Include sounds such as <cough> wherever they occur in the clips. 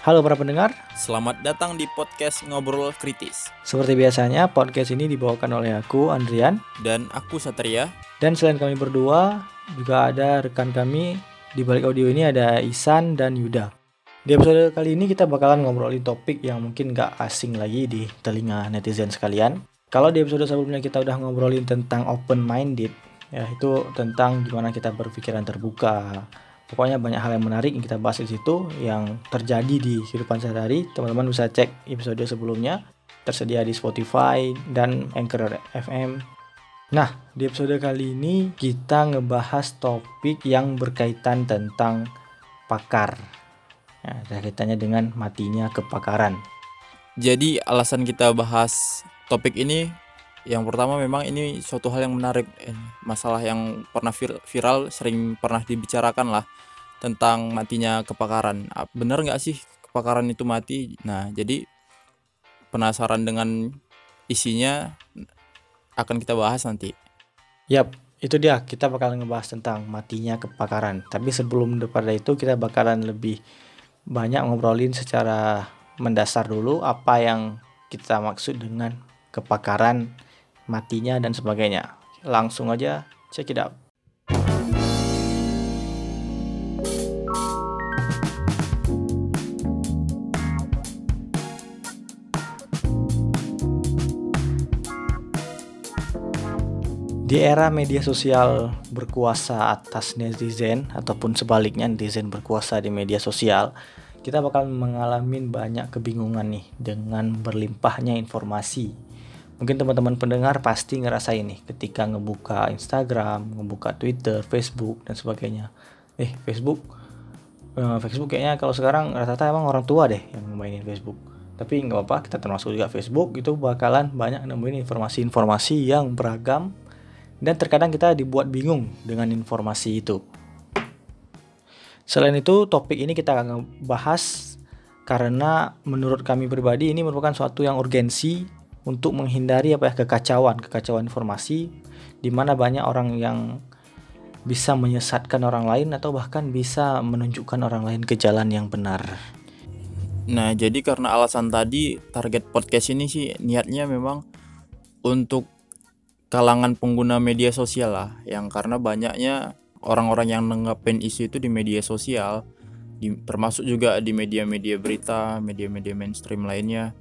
Halo para pendengar, Selamat datang di podcast Ngobrol Kritis. seperti biasanya podcast ini dibawakan oleh aku Andrian Dan aku Satria. dan selain kami berdua juga ada rekan kami di balik audio ini ada Isan dan Yuda. Di episode kali ini kita bakalan ngobrolin topik yang mungkin gak asing lagi di telinga netizen sekalian. Kalau di episode sebelumnya kita udah ngobrolin tentang open minded, ya itu tentang gimana kita berpikiran terbuka. Pokoknya banyak hal yang menarik yang kita bahas di situ yang terjadi di kehidupan sehari-hari. Teman-teman bisa cek episode sebelumnya tersedia di Spotify dan Anchor FM. Nah, di episode kali ini kita ngebahas topik yang berkaitan tentang pakar. Ada kaitannya dengan matinya kepakaran. Jadi alasan kita bahas topik ini yang pertama memang ini suatu hal yang menarik eh, masalah yang pernah vir- viral sering pernah dibicarakan lah tentang matinya kepakaran Ah, bener nggak sih kepakaran itu mati nah jadi penasaran dengan isinya akan kita bahas nanti Yap, itu dia. Kita bakalan ngebahas tentang matinya kepakaran. Tapi sebelum daripada itu kita bakalan lebih banyak ngobrolin secara mendasar dulu apa yang kita maksud dengan kepakaran, matinya dan sebagainya. Langsung aja check it out. Di era media sosial berkuasa atas netizen ataupun sebaliknya netizen berkuasa di media sosial, kita bakal mengalami banyak kebingungan nih dengan berlimpahnya informasi. Mungkin teman-teman pendengar pasti ngerasain nih ketika ngebuka Instagram, ngebuka Twitter, Facebook dan sebagainya. Eh, Facebook eh, Facebook kayaknya kalau sekarang rata-rata emang orang tua deh yang mainin Facebook. Tapi nggak apa-apa, kita termasuk juga Facebook itu bakalan banyak nemuin informasi-informasi yang beragam dan terkadang kita dibuat bingung dengan informasi itu. Selain itu, topik ini kita akan bahas karena menurut kami pribadi ini merupakan suatu yang urgensi untuk menghindari apa ya kekacauan, kekacauan informasi di mana banyak orang yang bisa menyesatkan orang lain atau bahkan bisa menunjukkan orang lain ke jalan yang benar. Nah, jadi karena alasan tadi target podcast ini sih niatnya memang untuk kalangan pengguna media sosial lah, yang karena banyaknya orang-orang yang nanggapin isu itu di media sosial, di- termasuk juga di media-media berita, media-media mainstream lainnya,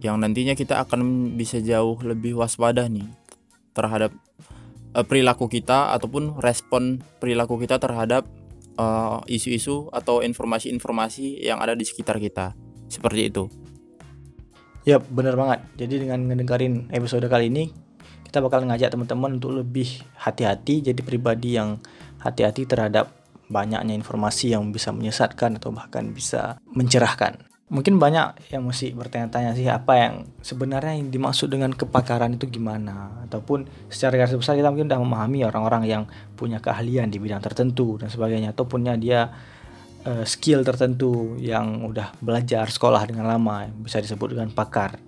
yang nantinya kita akan bisa jauh lebih waspada nih terhadap eh, perilaku kita ataupun respon perilaku kita terhadap eh, isu-isu atau informasi-informasi yang ada di sekitar kita. Seperti itu. Yap, bener banget. Jadi dengan ngedengerin episode kali ini, kita bakal ngajak teman-teman untuk lebih hati-hati, jadi pribadi yang hati-hati terhadap banyaknya informasi yang bisa menyesatkan atau bahkan bisa mencerahkan. Mungkin banyak yang mesti bertanya-tanya sih apa yang sebenarnya yang dimaksud dengan kepakaran itu gimana ataupun secara garis besar kita mungkin udah memahami orang-orang yang punya keahlian di bidang tertentu dan sebagainya atau punya dia eh, skill tertentu yang udah belajar sekolah dengan lama bisa disebut dengan pakar.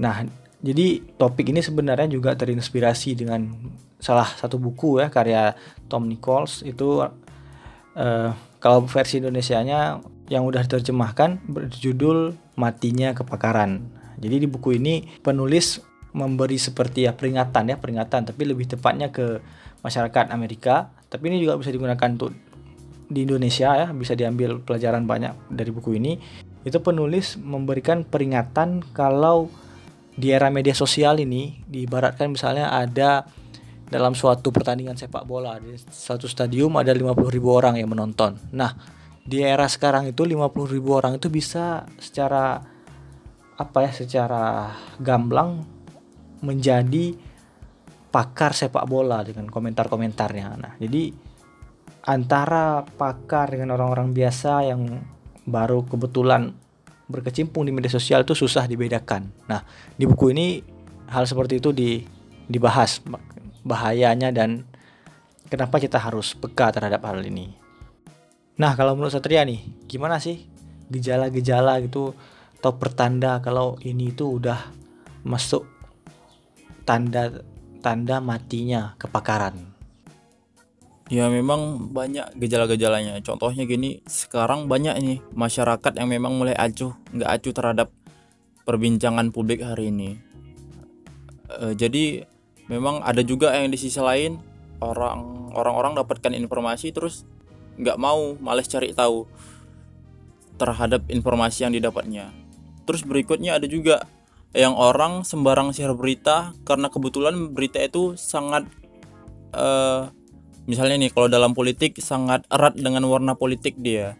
Nah, jadi topik ini sebenarnya juga terinspirasi dengan salah satu buku ya karya Tom Nichols itu eh, kalau versi Indonesianya yang udah diterjemahkan berjudul Matinya Kepakaran. Jadi di buku ini penulis memberi seperti ya peringatan ya peringatan tapi lebih tepatnya ke masyarakat Amerika. Tapi ini juga bisa digunakan untuk di Indonesia ya bisa diambil pelajaran banyak dari buku ini. Itu penulis memberikan peringatan kalau di era media sosial ini diibaratkan misalnya ada dalam suatu pertandingan sepak bola di satu stadium ada 50.000 orang yang menonton. Nah, di era sekarang itu 50.000 orang itu bisa secara apa ya secara gamblang menjadi pakar sepak bola dengan komentar-komentarnya. Nah, jadi antara pakar dengan orang-orang biasa yang baru kebetulan berkecimpung di media sosial itu susah dibedakan. Nah, di buku ini hal seperti itu di, dibahas bahayanya dan kenapa kita harus peka terhadap hal ini. Nah, kalau menurut Satria nih, gimana sih gejala-gejala gitu atau pertanda kalau ini itu udah masuk tanda tanda matinya kepakaran? Ya memang banyak gejala-gejalanya. Contohnya gini, sekarang banyak nih masyarakat yang memang mulai acuh, nggak acuh terhadap perbincangan publik hari ini. E, jadi memang ada juga yang di sisi lain orang orang-orang dapatkan informasi terus nggak mau, males cari tahu terhadap informasi yang didapatnya. Terus berikutnya ada juga yang orang sembarang share berita karena kebetulan berita itu sangat uh, misalnya nih kalau dalam politik sangat erat dengan warna politik dia.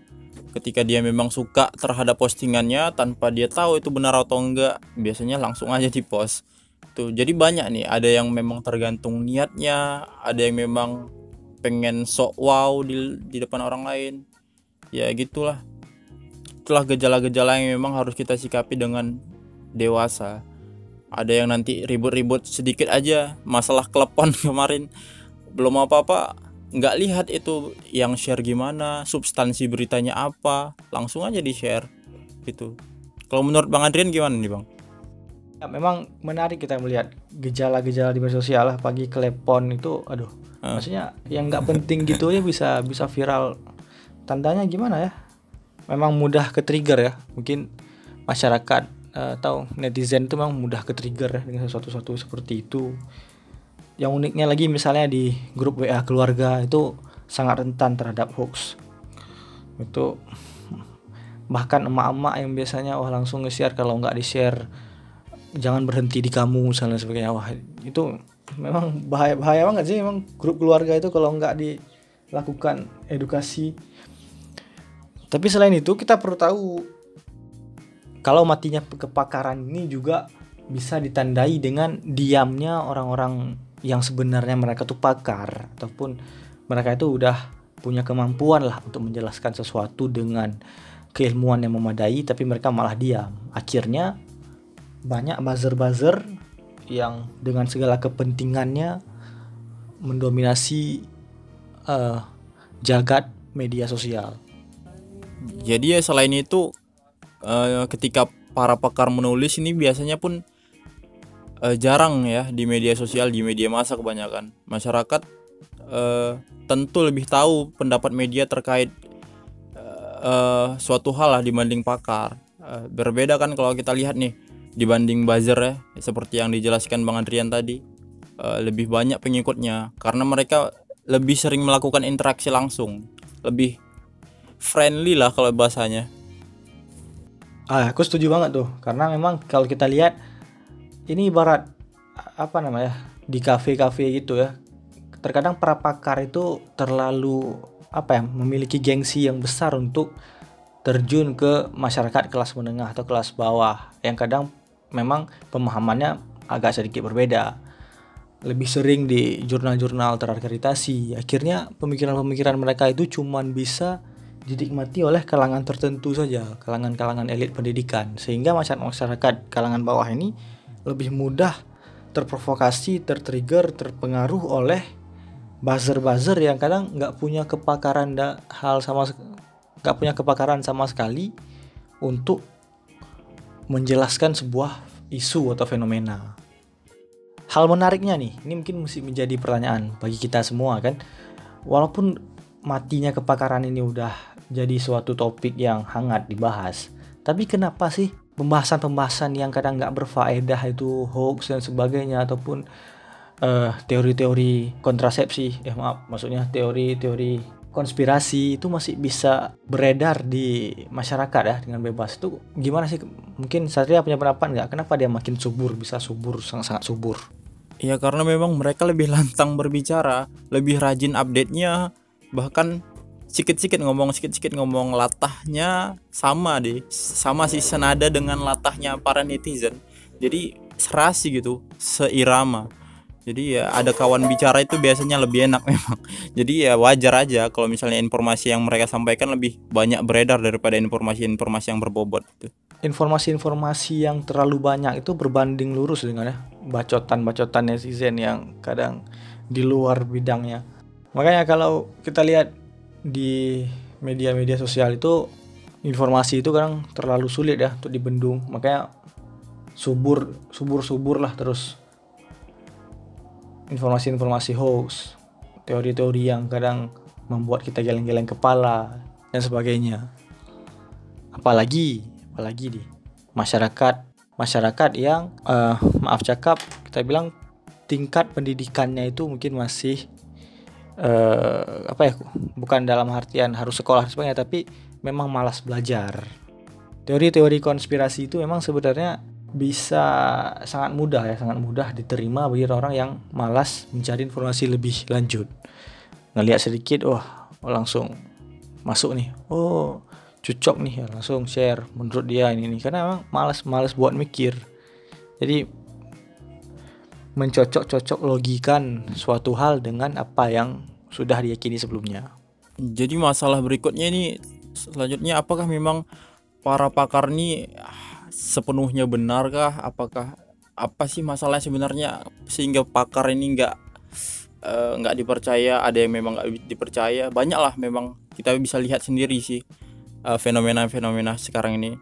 Ketika dia memang suka terhadap postingannya tanpa dia tahu itu benar atau enggak biasanya langsung aja di post. Tuh jadi banyak nih ada yang memang tergantung niatnya ada yang memang pengen sok wow di, di depan orang lain. Ya gitulah. Itulah gejala-gejala yang memang harus kita sikapi dengan dewasa. Ada yang nanti ribut-ribut sedikit aja masalah klepon <laughs> kemarin belum apa-apa nggak lihat itu yang share gimana substansi beritanya apa langsung aja di share gitu. Kalau menurut bang Adrian gimana nih bang? Ya, memang menarik kita melihat gejala-gejala di media sosial lah pagi klepon itu aduh uh. maksudnya yang nggak penting gitu ya bisa bisa viral. Tandanya gimana ya? Memang mudah ke trigger ya. Mungkin masyarakat uh, atau netizen itu memang mudah ke trigger ya dengan sesuatu-sesuatu seperti itu yang uniknya lagi misalnya di grup WA keluarga itu sangat rentan terhadap hoax. Itu bahkan emak-emak yang biasanya wah langsung nge-share kalau nggak di-share jangan berhenti di kamu misalnya sebagainya. Wah itu memang bahaya bahaya banget sih. Memang grup keluarga itu kalau nggak dilakukan edukasi. Tapi selain itu kita perlu tahu kalau matinya kepakaran ini juga bisa ditandai dengan diamnya orang-orang yang sebenarnya mereka tuh pakar ataupun mereka itu udah punya kemampuan lah untuk menjelaskan sesuatu dengan keilmuan yang memadai tapi mereka malah diam. Akhirnya banyak buzzer-buzzer yang dengan segala kepentingannya mendominasi uh, jagat media sosial. Jadi ya selain itu uh, ketika para pakar menulis ini biasanya pun uh, jarang ya di media sosial di media massa kebanyakan. Masyarakat uh, tentu lebih tahu pendapat media terkait uh, suatu hal lah dibanding pakar. Uh, berbeda kan kalau kita lihat nih dibanding buzzer ya seperti yang dijelaskan Bang Adrian tadi uh, lebih banyak pengikutnya. Karena mereka lebih sering melakukan interaksi langsung lebih friendly lah kalau bahasanya. Ah aku setuju banget tuh. Karena memang kalau kita lihat ini ibarat apa namanya di kafe-kafe gitu ya. Terkadang para pakar itu terlalu apa ya memiliki gengsi yang besar untuk terjun ke masyarakat kelas menengah atau kelas bawah. Yang kadang memang pemahamannya agak sedikit berbeda. Lebih sering di jurnal-jurnal terakreditasi. Akhirnya pemikiran-pemikiran mereka itu cuman bisa dinikmati oleh kalangan tertentu saja kalangan-kalangan elit pendidikan. Sehingga masyarakat kalangan bawah ini lebih mudah terprovokasi, tertrigger, terpengaruh oleh buzzer-buzzer yang kadang nggak punya kepakaran da, hal sama nggak punya kepakaran sama sekali untuk menjelaskan sebuah isu atau fenomena. Hal menariknya nih, ini mungkin mesti menjadi pertanyaan bagi kita semua kan. Walaupun matinya kepakaran ini udah jadi suatu topik yang hangat dibahas, tapi kenapa sih pembahasan-pembahasan yang kadang nggak berfaedah itu hoax dan sebagainya ataupun eh, teori-teori kontrasepsi. Ya maaf maksudnya teori-teori konspirasi itu masih bisa beredar di masyarakat ya dengan bebas. Itu gimana sih? Mungkin Satria punya pendapat nggak? Kenapa dia makin subur bisa subur sangat-sangat subur? Ya karena memang mereka lebih lantang berbicara lebih rajin update-nya bahkan sikit-sikit ngomong sikit-sikit ngomong latahnya sama deh sama sih senada dengan latahnya para netizen. Jadi serasi gitu seirama. Jadi ya ada kawan bicara itu biasanya lebih enak <laughs> memang. Jadi ya wajar aja kalau misalnya informasi yang mereka sampaikan lebih banyak beredar daripada informasi-informasi yang berbobot gitu. informasi-informasi yang terlalu banyak itu berbanding lurus dengan ya bacotan-bacotan netizen yang kadang di luar bidangnya. Makanya kalau kita lihat di media-media sosial itu informasi itu kadang terlalu sulit ya untuk dibendung makanya subur subur subur lah terus informasi-informasi hoax teori-teori yang kadang membuat kita geleng-geleng kepala dan sebagainya. Apalagi, apalagi di masyarakat masyarakat yang uh, maaf cakap kita bilang tingkat pendidikannya itu mungkin masih uh, apa ya bukan dalam artian harus sekolah sebagainya tapi memang malas belajar. Teori-teori konspirasi itu memang sebenarnya bisa sangat mudah ya, sangat mudah diterima bagi orang yang malas mencari informasi lebih lanjut. Ngelihat sedikit, wah oh, langsung masuk nih. Oh, cocok nih ya, langsung share menurut dia ini nih karena memang malas malas buat mikir. Jadi mencocok-cocok logikan suatu hal dengan apa yang sudah diyakini sebelumnya. Jadi masalah berikutnya ini selanjutnya apakah memang para pakar ini sepenuhnya benarkah? Apakah apa sih masalah sebenarnya sehingga pakar ini nggak eh, nggak uh, dipercaya ada yang memang nggak dipercaya? Banyak lah memang kita bisa lihat sendiri sih fenomena fenomena-fenomena sekarang ini.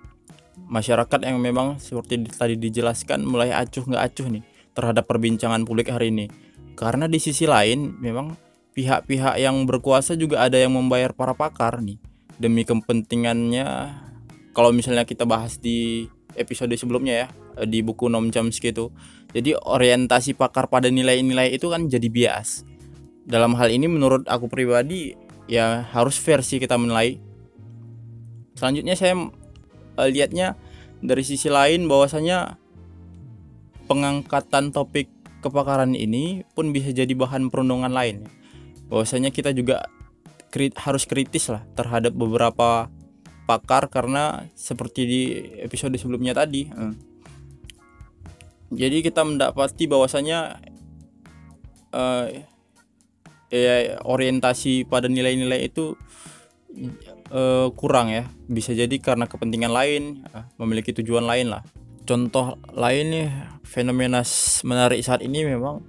Masyarakat yang memang seperti tadi dijelaskan mulai acuh nggak acuh nih terhadap perbincangan publik hari ini karena di sisi lain memang pihak-pihak yang berkuasa juga ada yang membayar para pakar nih demi kepentingannya kalau misalnya kita bahas di episode sebelumnya ya eh, di buku Nom Chomsky itu. Jadi orientasi pakar pada nilai-nilai itu kan jadi bias. Dalam hal ini menurut aku pribadi ya harus versi kita menilai. Selanjutnya saya uh, lihatnya dari sisi lain bahwasanya pengangkatan topik kepakaran ini pun bisa jadi bahan perundungan lain. Bahwasanya kita juga krit harus kritis lah terhadap beberapa pakar karena seperti di episode sebelumnya tadi. Hmm. Jadi kita mendapati bahwasanya uh, ya, orientasi pada nilai-nilai itu uh, kurang ya. Bisa jadi karena kepentingan lain, uh, memiliki tujuan lain lah. Contoh lain nih fenomena menarik saat ini memang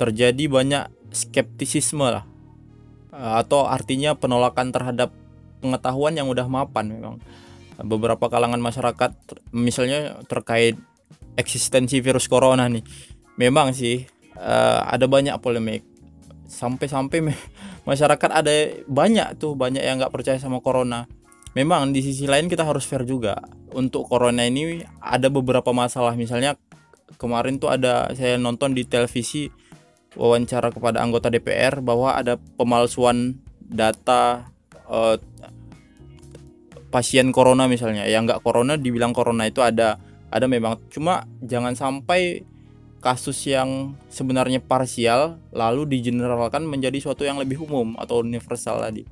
terjadi banyak skeptisisme lah. Atau artinya penolakan terhadap pengetahuan yang udah mapan memang. Beberapa kalangan masyarakat misalnya terkait eksistensi virus corona nih memang sih uh, ada banyak polemik. Sampai-sampai <laughs> masyarakat ada banyak tuh banyak yang nggak percaya sama corona memang di sisi lain kita harus fair juga. Untuk corona ini ada beberapa masalah. Misalnya kemarin tuh ada saya nonton di televisi wawancara kepada anggota DPR bahwa ada pemalsuan data uh, pasien corona misalnya. Yang nggak corona dibilang corona itu ada ada memang. Cuma jangan sampai kasus yang sebenarnya parsial lalu digeneralkan menjadi suatu yang lebih umum atau universal tadi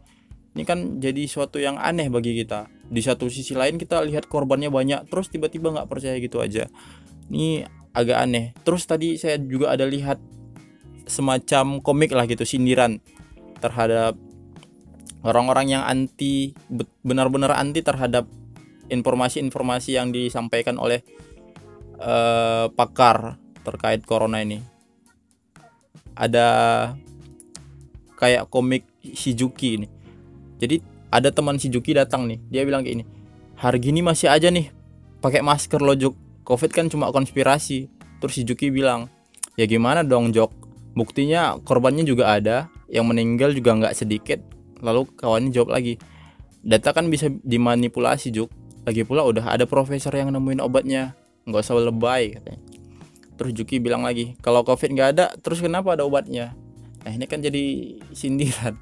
ini kan jadi suatu yang aneh bagi kita di satu sisi lain kita lihat korbannya banyak terus tiba-tiba nggak percaya gitu aja ini agak aneh terus tadi saya juga ada lihat semacam komik lah gitu sindiran terhadap orang-orang yang anti benar-benar anti terhadap informasi-informasi yang disampaikan oleh uh, pakar terkait corona ini. Ada kayak komik Shizuki ini. Jadi ada teman Shizuki datang nih, dia bilang kayak ini, hari gini masih aja nih. Pakai masker lo Jok. Covid kan cuma konspirasi. Terus Shizuki bilang, ya gimana dong Jok? Buktinya korbannya juga ada, yang meninggal juga nggak sedikit. Lalu kawannya jawab lagi data kan bisa dimanipulasi juk lagi pula udah ada profesor yang nemuin obatnya. Nggak usah lebay katanya. Terus Juki bilang lagi kalau covid nggak ada terus kenapa ada obatnya? Nah ini kan jadi sindiran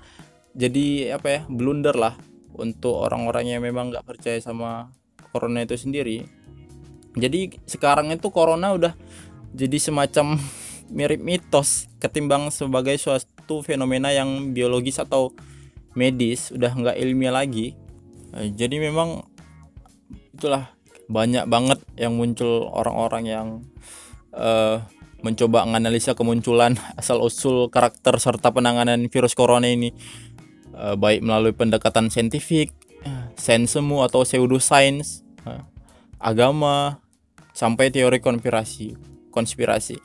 jadi apa ya blunder lah untuk orang-orang yang memang nggak percaya sama corona itu sendiri. Jadi sekarang itu corona udah jadi semacam <laughs> mirip mitos ketimbang sebagai suatu fenomena yang biologis atau medis udah nggak ilmiah lagi. Eh, jadi memang itulah banyak banget yang muncul orang-orang yang uh, mencoba menganalisa kemunculan <laughs> asal usul karakter serta penanganan virus corona ini baik melalui pendekatan saintifik, sensemu atau pseudoscience, uh, agama sampai teori konspirasi konspirasi.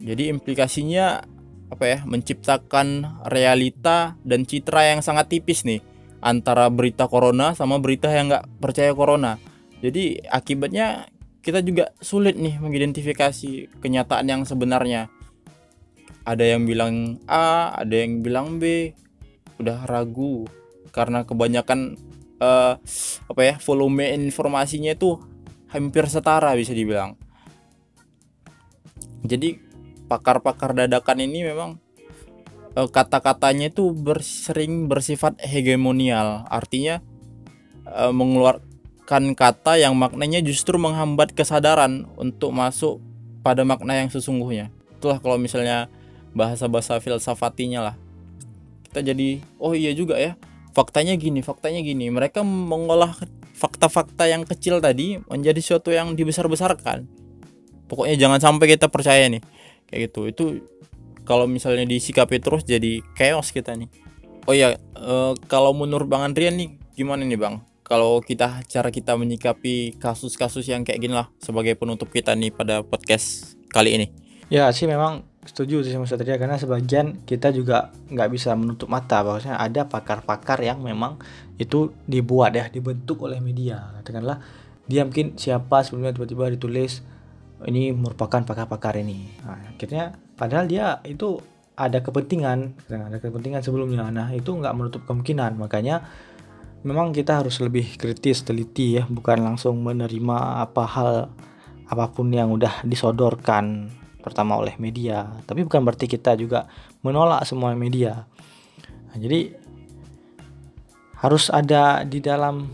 Jadi implikasinya apa ya? Menciptakan realita dan citra yang sangat tipis nih antara berita corona sama berita yang nggak percaya corona. Jadi akibatnya kita juga sulit nih mengidentifikasi kenyataan yang sebenarnya. Ada yang bilang A ada yang bilang B udah ragu. Karena kebanyakan uh, apa ya volume informasinya itu hampir setara bisa dibilang. Jadi pakar-pakar dadakan ini memang uh, kata-katanya itu bersering bersifat hegemonial. Artinya uh, mengeluarkan kata yang maknanya justru menghambat kesadaran untuk masuk pada makna yang sesungguhnya. Itulah kalau misalnya bahasa-bahasa filsafatinya lah kita jadi oh iya juga ya faktanya gini faktanya gini. Mereka mengolah fakta-fakta yang kecil tadi menjadi sesuatu yang dibesar-besarkan. Pokoknya jangan sampai kita percaya nih kayak gitu. Itu kalau misalnya disikapi terus jadi chaos kita nih. Oh ya e, kalau menurut bang Andrian nih gimana nih bang? Kalau kita cara kita menyikapi kasus-kasus yang kayak gini lah sebagai penutup kita nih pada podcast kali ini. Ya sih memang setuju sih sama Satria karena sebagian kita juga nggak bisa menutup mata bahwasanya ada pakar-pakar yang memang itu dibuat ya dibentuk oleh media. Katakanlah dia mungkin siapa sebelumnya tiba-tiba ditulis ini merupakan pakar-pakar ini. Nah, akhirnya padahal dia itu ada kepentingan ada kepentingan sebelumnya. Nah itu nggak menutup kemungkinan. Makanya memang kita harus lebih kritis teliti ya bukan langsung menerima apa hal apa pun yang udah disodorkan pertama oleh media. Tapi bukan berarti kita juga menolak semua media. Nah, jadi harus ada di dalam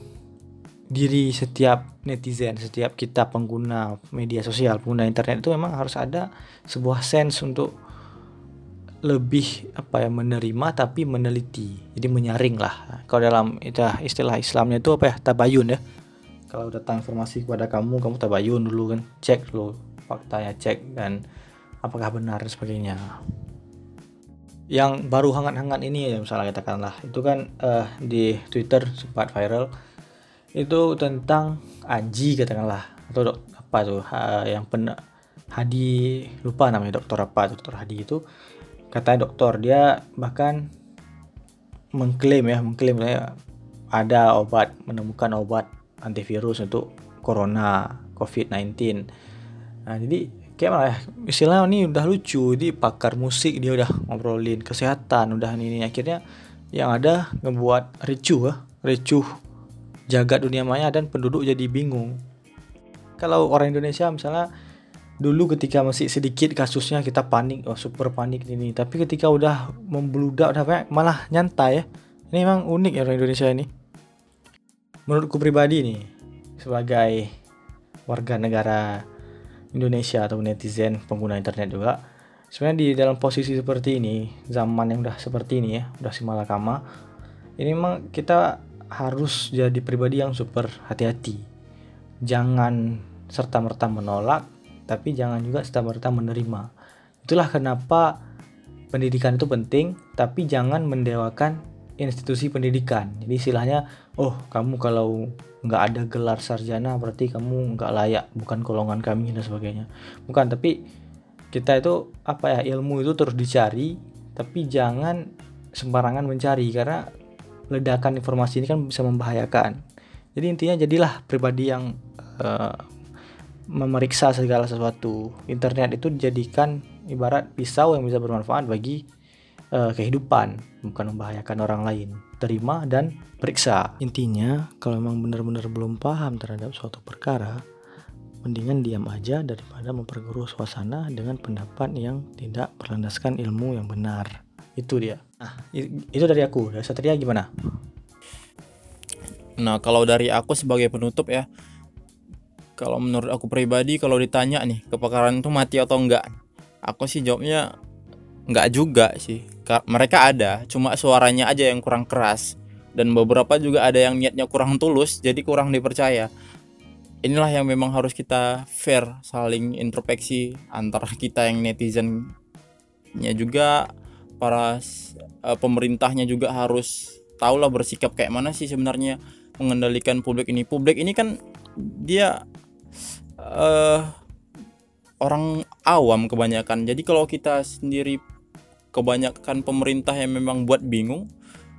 diri setiap netizen setiap kita pengguna media sosial pengguna internet itu memang harus ada sebuah sense untuk lebih apa ya menerima tapi meneliti. Jadi menyaring lah. Kalau dalam istilah Islamnya itu apa ya? Tabayun ya. Kalau datang informasi kepada kamu kamu tabayun dulu kan. Cek dulu faktanya cek dan apakah benar sebagainya. Yang baru hangat-hangat ini ya misalnya katakanlah itu kan uh, di Twitter sempat viral itu tentang Aji katakanlah atau dok, apa tuh uh, yang pen Hadi lupa namanya dokter apa dokter Hadi itu katanya dokter dia bahkan mengklaim ya mengklaim ya ada obat menemukan obat antivirus untuk corona COVID-19 nah jadi kayak mana ya istilahnya ini udah lucu di pakar musik dia udah ngobrolin kesehatan udah ini, ini. akhirnya yang ada ngebuat ricuh ya ricuh jagat dunia maya dan penduduk jadi bingung. Kalau orang Indonesia misalnya dulu ketika masih sedikit kasusnya kita panik oh super panik ini tapi ketika udah membludak udah malah nyantai ya. Ini memang unik ya orang Indonesia ini. Menurutku pribadi nih sebagai warga negara Indonesia atau netizen pengguna internet juga. Sebenarnya di dalam posisi seperti ini zaman yang udah seperti ini ya udah si malakama ini memang kita harus jadi pribadi yang super hati-hati. Jangan serta merta menolak tapi jangan juga serta merta menerima. Itulah kenapa pendidikan itu penting tapi jangan mendewakan institusi pendidikan. Jadi istilahnya oh kamu kalau nggak ada gelar sarjana berarti kamu nggak layak bukan golongan kami dan sebagainya. Bukan tapi kita itu apa ya ilmu itu terus dicari tapi jangan sembarangan mencari karena ledakan informasi ini kan bisa membahayakan. Jadi intinya jadilah pribadi yang uh, memeriksa segala sesuatu. Internet itu dijadikan ibarat pisau yang bisa bermanfaat bagi uh, kehidupan bukan membahayakan orang lain terima dan periksa. Intinya, kalau memang benar-benar belum paham terhadap suatu perkara, mendingan diam aja daripada memperkeruh suasana dengan pendapat yang tidak berlandaskan ilmu yang benar. Itu dia. Nah, itu dari aku. Dari Satria gimana? Nah, kalau dari aku sebagai penutup ya, kalau menurut aku pribadi kalau ditanya nih kepakaran itu mati atau enggak, aku sih jawabnya enggak juga sih mereka ada cuma suaranya aja yang kurang keras. Dan beberapa juga ada yang niatnya kurang tulus jadi kurang dipercaya. Inilah yang memang harus kita fair saling introspeksi antara kita yang netizennya juga para uh, pemerintahnya juga harus tahulah bersikap kayak mana sih sebenarnya mengendalikan publik ini. Publik ini kan dia uh, orang awam kebanyakan. Jadi kalau kita sendiri kebanyakan pemerintah yang memang buat bingung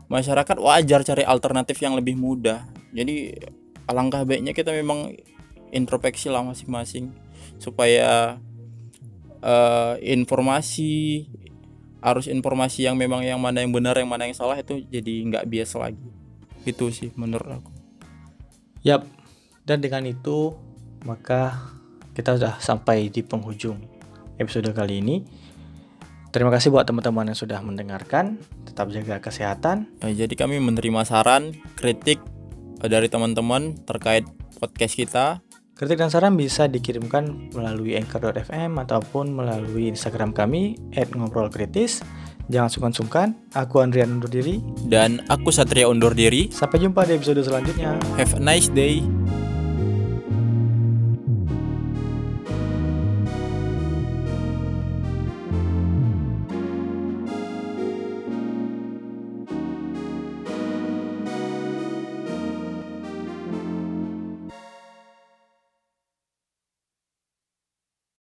masyarakat wajar cari alternatif yang lebih mudah. Jadi alangkah baiknya kita memang introspeksi lah masing-masing supaya uh, informasi arus informasi yang memang yang mana yang benar yang mana yang salah itu jadi nggak bias lagi. Itu sih menurut aku. Yap, dan dengan itu maka kita sudah sampai di penghujung episode kali ini. Terima kasih buat teman-teman yang sudah mendengarkan. Tetap jaga kesehatan. Nah, jadi kami menerima saran kritik eh, dari teman-teman terkait podcast kita Kritik dan saran bisa dikirimkan melalui anchor.fm ataupun melalui Instagram kami @ngobrolkritis. Jangan sungkan-sungkan. Aku Andrian undur diri. dan aku Satria undur diri Sampai jumpa di episode selanjutnya. have a nice day